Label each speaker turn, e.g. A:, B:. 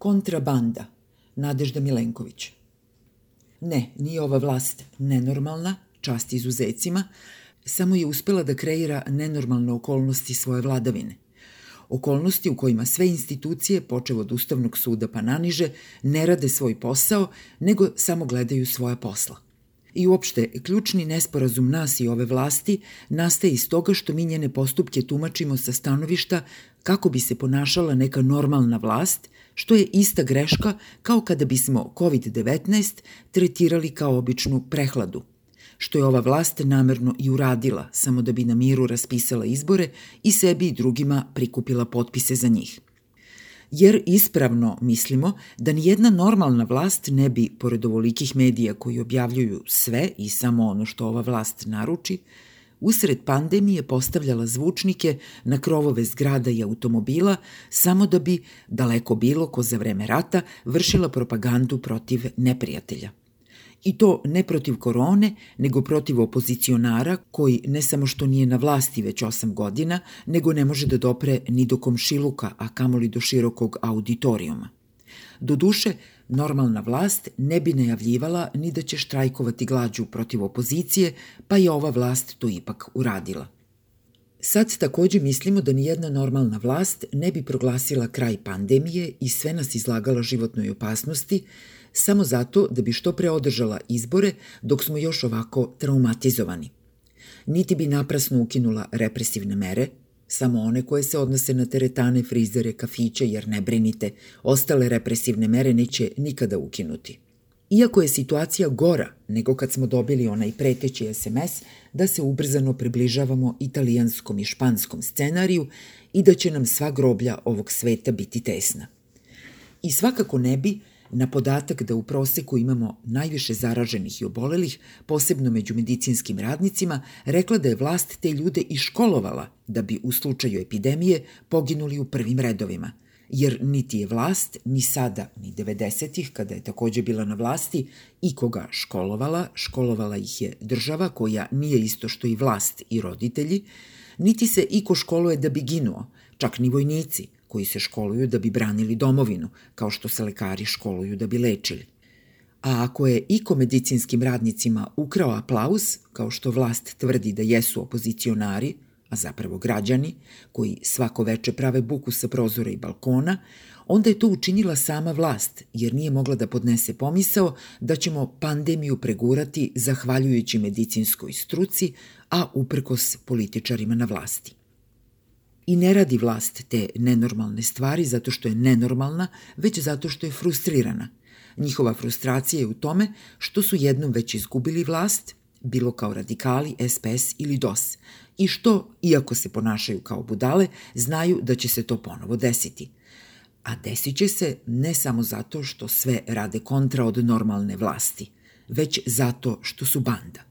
A: Kontrabanda, Nadežda Milenković. Ne, nije ova vlast nenormalna, čast izuzecima, samo je uspela da kreira nenormalne okolnosti svoje vladavine. Okolnosti u kojima sve institucije, počev od Ustavnog suda pa naniže, ne rade svoj posao, nego samo gledaju svoja posla. I uopšte, ključni nesporazum nas i ove vlasti nastaje iz toga što mi njene postupke tumačimo sa stanovišta kako bi se ponašala neka normalna vlast, što je ista greška kao kada bismo COVID-19 tretirali kao običnu prehladu – što je ova vlast namerno i uradila, samo da bi na miru raspisala izbore i sebi i drugima prikupila potpise za njih. Jer ispravno mislimo da ni jedna normalna vlast ne bi, pored ovolikih medija koji objavljuju sve i samo ono što ova vlast naruči, usred pandemije postavljala zvučnike na krovove zgrada i automobila samo da bi, daleko bilo ko za vreme rata, vršila propagandu protiv neprijatelja. I to ne protiv korone, nego protiv opozicionara koji ne samo što nije na vlasti već osam godina, nego ne može da dopre ni do komšiluka, a kamoli do širokog auditorijuma. Doduše, normalna vlast ne bi najavljivala ni da će štrajkovati glađu protiv opozicije, pa je ova vlast to ipak uradila. Sad takođe mislimo da ni jedna normalna vlast ne bi proglasila kraj pandemije i sve nas izlagala životnoj opasnosti, samo zato da bi što pre održala izbore dok smo još ovako traumatizovani. Niti bi naprasno ukinula represivne mere, samo one koje se odnose na teretane, frizere, kafiće, jer ne brinite, ostale represivne mere neće nikada ukinuti. Iako je situacija gora nego kad smo dobili onaj preteći SMS da se ubrzano približavamo italijanskom i španskom scenariju i da će nam sva groblja ovog sveta biti tesna. I svakako ne bi na podatak da u proseku imamo najviše zaraženih i obolelih, posebno među medicinskim radnicima, rekla da je vlast te ljude i školovala da bi u slučaju epidemije poginuli u prvim redovima. Jer niti je vlast, ni sada, ni 90-ih, kada je takođe bila na vlasti, i koga školovala, školovala ih je država koja nije isto što i vlast i roditelji, niti se iko školuje da bi ginuo, čak ni vojnici – koji se školuju da bi branili domovinu, kao što se lekari školuju da bi lečili. A ako je iko medicinskim radnicima ukrao aplauz, kao što vlast tvrdi da jesu opozicionari, a zapravo građani, koji svako veče prave buku sa prozora i balkona, onda je to učinila sama vlast, jer nije mogla da podnese pomisao da ćemo pandemiju pregurati zahvaljujući medicinskoj struci, a uprkos političarima na vlasti. I ne radi vlast te nenormalne stvari zato što je nenormalna, već zato što je frustrirana. Njihova frustracija je u tome što su jednom već izgubili vlast, bilo kao radikali, SPS ili DOS, i što, iako se ponašaju kao budale, znaju da će se to ponovo desiti. A desit će se ne samo zato što sve rade kontra od normalne vlasti, već zato što su banda.